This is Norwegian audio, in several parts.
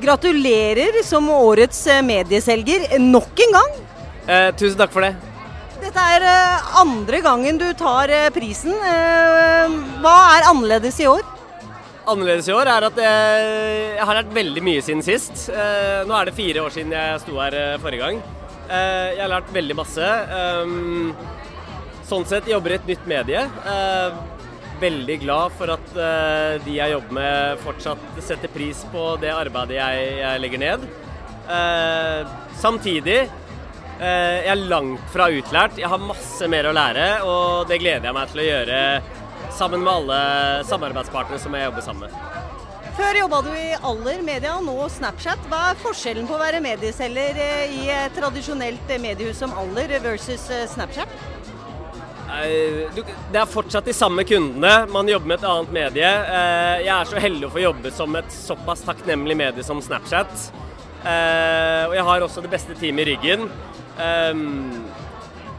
Gratulerer som årets eh, medieselger nok en gang. Eh, tusen takk for det. Dette er eh, andre gangen du tar eh, prisen. Hva er annerledes i år? Annerledes i år er at jeg, har lært veldig mye siden sist. Nå er det fire år siden jeg sto her forrige gang. Jeg har lært veldig masse. Sånn sett jobber i et nytt medie. Veldig glad for at eh, de jeg jobber med fortsatt setter pris på det arbeidet jeg, jeg legger ned. Eh, samtidig eh, jeg er langt fra utlært. Jeg har masse mer å lære, og det gleder jeg meg til å gjøre sammen med alle samarbeidspartnere som jeg jobber sammen med. Før jobba du i Aller Media, nå Snapchat. Hva er forskjellen på å være medieselger i et tradisjonelt eh, mediehus som Aller versus Snapchat? Det er fortsatt de samme kundene. Man jobber med et annet medie. Eh, Jeg er så heldig å få jobbe som et såpass takknemlig medie som Snapchat. Eh, Og jeg har også det beste teamet i ryggen. Ehm,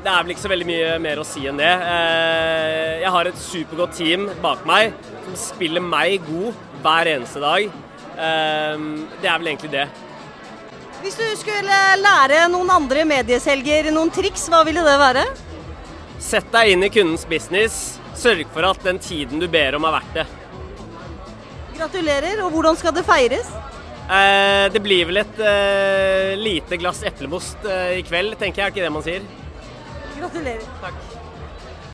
Det er vel ikke så veldig mye mer å si enn det. Eh, Jeg har et supergodt team bak meg som spiller meg god hver eneste dag. Ehm, Det er vel egentlig det. Hvis du skulle lære noen andre medieselger noen triks, hva ville det være? Sett deg inn i kundens business. Sørg for at den tiden du ber om, er verdt det. Gratulerer, og hvordan skal det feires? Eh, det blir vel et eh, lite glass eplemost eh, i kveld, tenker jeg. Er ikke det man sier? Gratulerer. Takk.